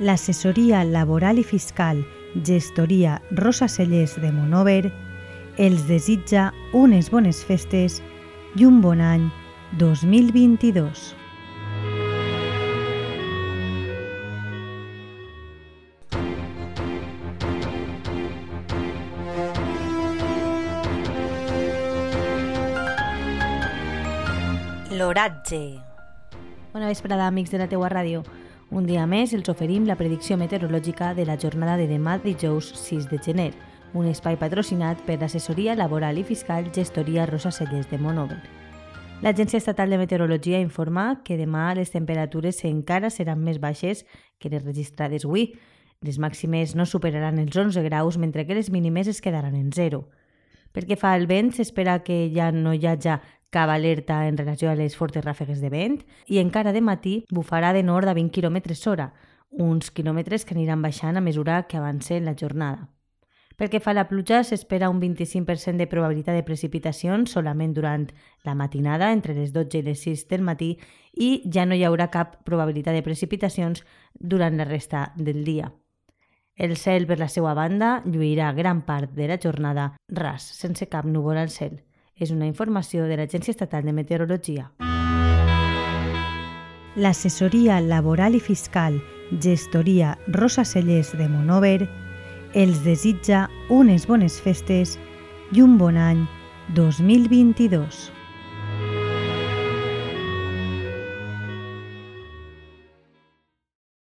l'assessoria laboral i fiscal gestoria Rosa Cellers de Monover els desitja unes bones festes i un bon any 2022. L'oratge. Bona vesprada, amics de la teua ràdio. Un dia més els oferim la predicció meteorològica de la jornada de demà dijous 6 de gener, un espai patrocinat per l'assessoria laboral i fiscal gestoria Rosa Cellers de Monover. L'Agència Estatal de Meteorologia informa que demà les temperatures encara seran més baixes que les registrades avui. Les màximes no superaran els 11 graus, mentre que les mínimes es quedaran en zero. Pel que fa al vent, s'espera que ja no hi hagi cap alerta en relació a les fortes ràfegues de vent i encara de matí bufarà de nord a 20 km hora, uns quilòmetres que aniran baixant a mesura que avance la jornada. Pel que fa a la pluja, s'espera un 25% de probabilitat de precipitacions solament durant la matinada, entre les 12 i les 6 del matí, i ja no hi haurà cap probabilitat de precipitacions durant la resta del dia. El cel, per la seva banda, lluirà gran part de la jornada ras, sense cap núvol al cel és una informació de l'Agència Estatal de Meteorologia. L'assessoria laboral i fiscal gestoria Rosa Cellers de Monover els desitja unes bones festes i un bon any 2022.